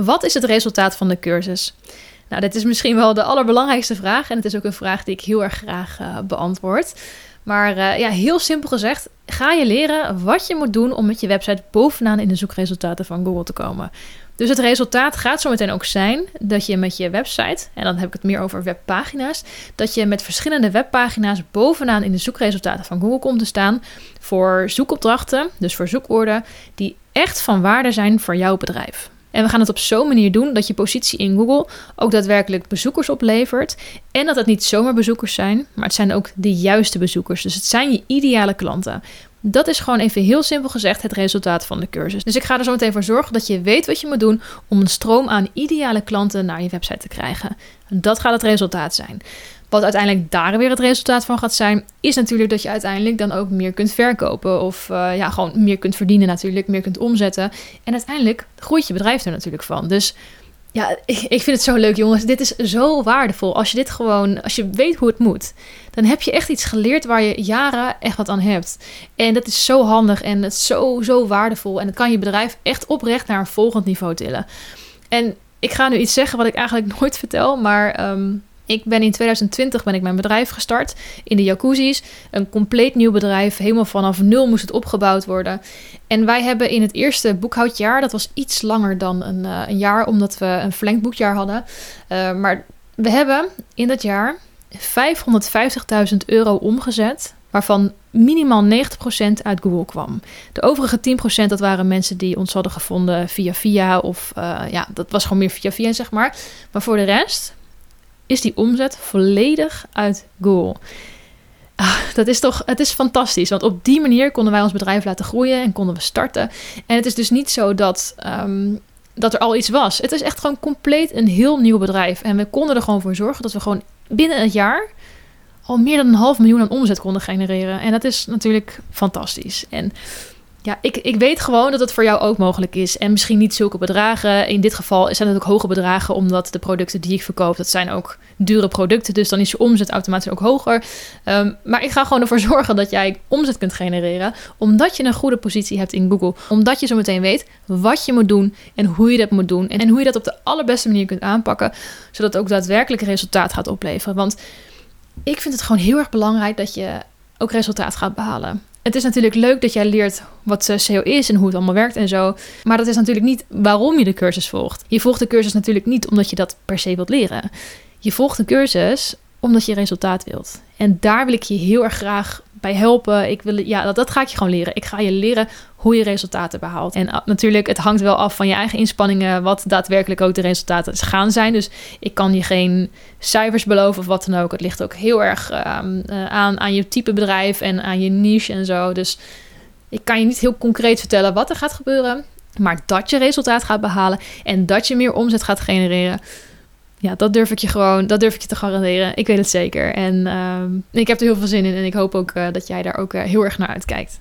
Wat is het resultaat van de cursus? Nou, dit is misschien wel de allerbelangrijkste vraag en het is ook een vraag die ik heel erg graag uh, beantwoord. Maar uh, ja, heel simpel gezegd, ga je leren wat je moet doen om met je website bovenaan in de zoekresultaten van Google te komen. Dus het resultaat gaat zo meteen ook zijn dat je met je website, en dan heb ik het meer over webpagina's, dat je met verschillende webpagina's bovenaan in de zoekresultaten van Google komt te staan voor zoekopdrachten, dus voor zoekwoorden, die echt van waarde zijn voor jouw bedrijf. En we gaan het op zo'n manier doen dat je positie in Google ook daadwerkelijk bezoekers oplevert. En dat het niet zomaar bezoekers zijn, maar het zijn ook de juiste bezoekers. Dus het zijn je ideale klanten. Dat is gewoon even heel simpel gezegd het resultaat van de cursus. Dus ik ga er zo meteen voor zorgen dat je weet wat je moet doen om een stroom aan ideale klanten naar je website te krijgen. Dat gaat het resultaat zijn. Wat uiteindelijk daar weer het resultaat van gaat zijn, is natuurlijk dat je uiteindelijk dan ook meer kunt verkopen. Of uh, ja, gewoon meer kunt verdienen natuurlijk, meer kunt omzetten. En uiteindelijk groeit je bedrijf er natuurlijk van. Dus ja, ik, vind het zo leuk, jongens. Dit is zo waardevol. Als je dit gewoon, als je weet hoe het moet, dan heb je echt iets geleerd waar je jaren echt wat aan hebt. En dat is zo handig en het is zo, zo waardevol. En het kan je bedrijf echt oprecht naar een volgend niveau tillen. En ik ga nu iets zeggen wat ik eigenlijk nooit vertel, maar um, ik ben in 2020 ben ik mijn bedrijf gestart in de jacuzzi's. Een compleet nieuw bedrijf. Helemaal vanaf nul moest het opgebouwd worden. En wij hebben in het eerste boekhoudjaar, dat was iets langer dan een, uh, een jaar, omdat we een verlengd boekjaar hadden. Uh, maar we hebben in dat jaar 550.000 euro omgezet, waarvan minimaal 90% uit Google kwam. De overige 10% dat waren mensen die ons hadden gevonden via via of uh, ja, dat was gewoon meer via via zeg maar. Maar voor de rest is die omzet volledig uit Google. Ah, dat is toch, het is fantastisch. Want op die manier konden wij ons bedrijf laten groeien en konden we starten. En het is dus niet zo dat, um, dat er al iets was. Het is echt gewoon compleet een heel nieuw bedrijf. En we konden er gewoon voor zorgen dat we gewoon binnen het jaar al meer dan een half miljoen aan omzet konden genereren. En dat is natuurlijk fantastisch. En ja, ik, ik weet gewoon dat het voor jou ook mogelijk is. En misschien niet zulke bedragen. In dit geval zijn het ook hoge bedragen, omdat de producten die ik verkoop, dat zijn ook dure producten. Dus dan is je omzet automatisch ook hoger. Um, maar ik ga gewoon ervoor zorgen dat jij omzet kunt genereren. Omdat je een goede positie hebt in Google. Omdat je zo meteen weet wat je moet doen en hoe je dat moet doen. En, en hoe je dat op de allerbeste manier kunt aanpakken. Zodat het ook daadwerkelijk resultaat gaat opleveren. Want ik vind het gewoon heel erg belangrijk dat je ook resultaat gaat behalen het is natuurlijk leuk dat jij leert wat SEO is en hoe het allemaal werkt en zo. Maar dat is natuurlijk niet waarom je de cursus volgt. Je volgt de cursus natuurlijk niet omdat je dat per se wilt leren. Je volgt de cursus omdat je resultaat wilt. En daar wil ik je heel erg graag bij helpen. Ik wil, ja, dat, dat ga ik je gewoon leren. Ik ga je leren hoe je resultaten behaalt. En ah, natuurlijk, het hangt wel af van je eigen inspanningen, wat daadwerkelijk ook de resultaten gaan zijn. Dus ik kan je geen cijfers beloven of wat dan ook. Het ligt ook heel erg um, uh, aan, aan je type bedrijf en aan je niche en zo. Dus ik kan je niet heel concreet vertellen wat er gaat gebeuren. Maar dat je resultaat gaat behalen en dat je meer omzet gaat genereren ja, dat durf ik je gewoon, dat durf ik je te garanderen. Ik weet het zeker. En uh, ik heb er heel veel zin in en ik hoop ook uh, dat jij daar ook uh, heel erg naar uitkijkt.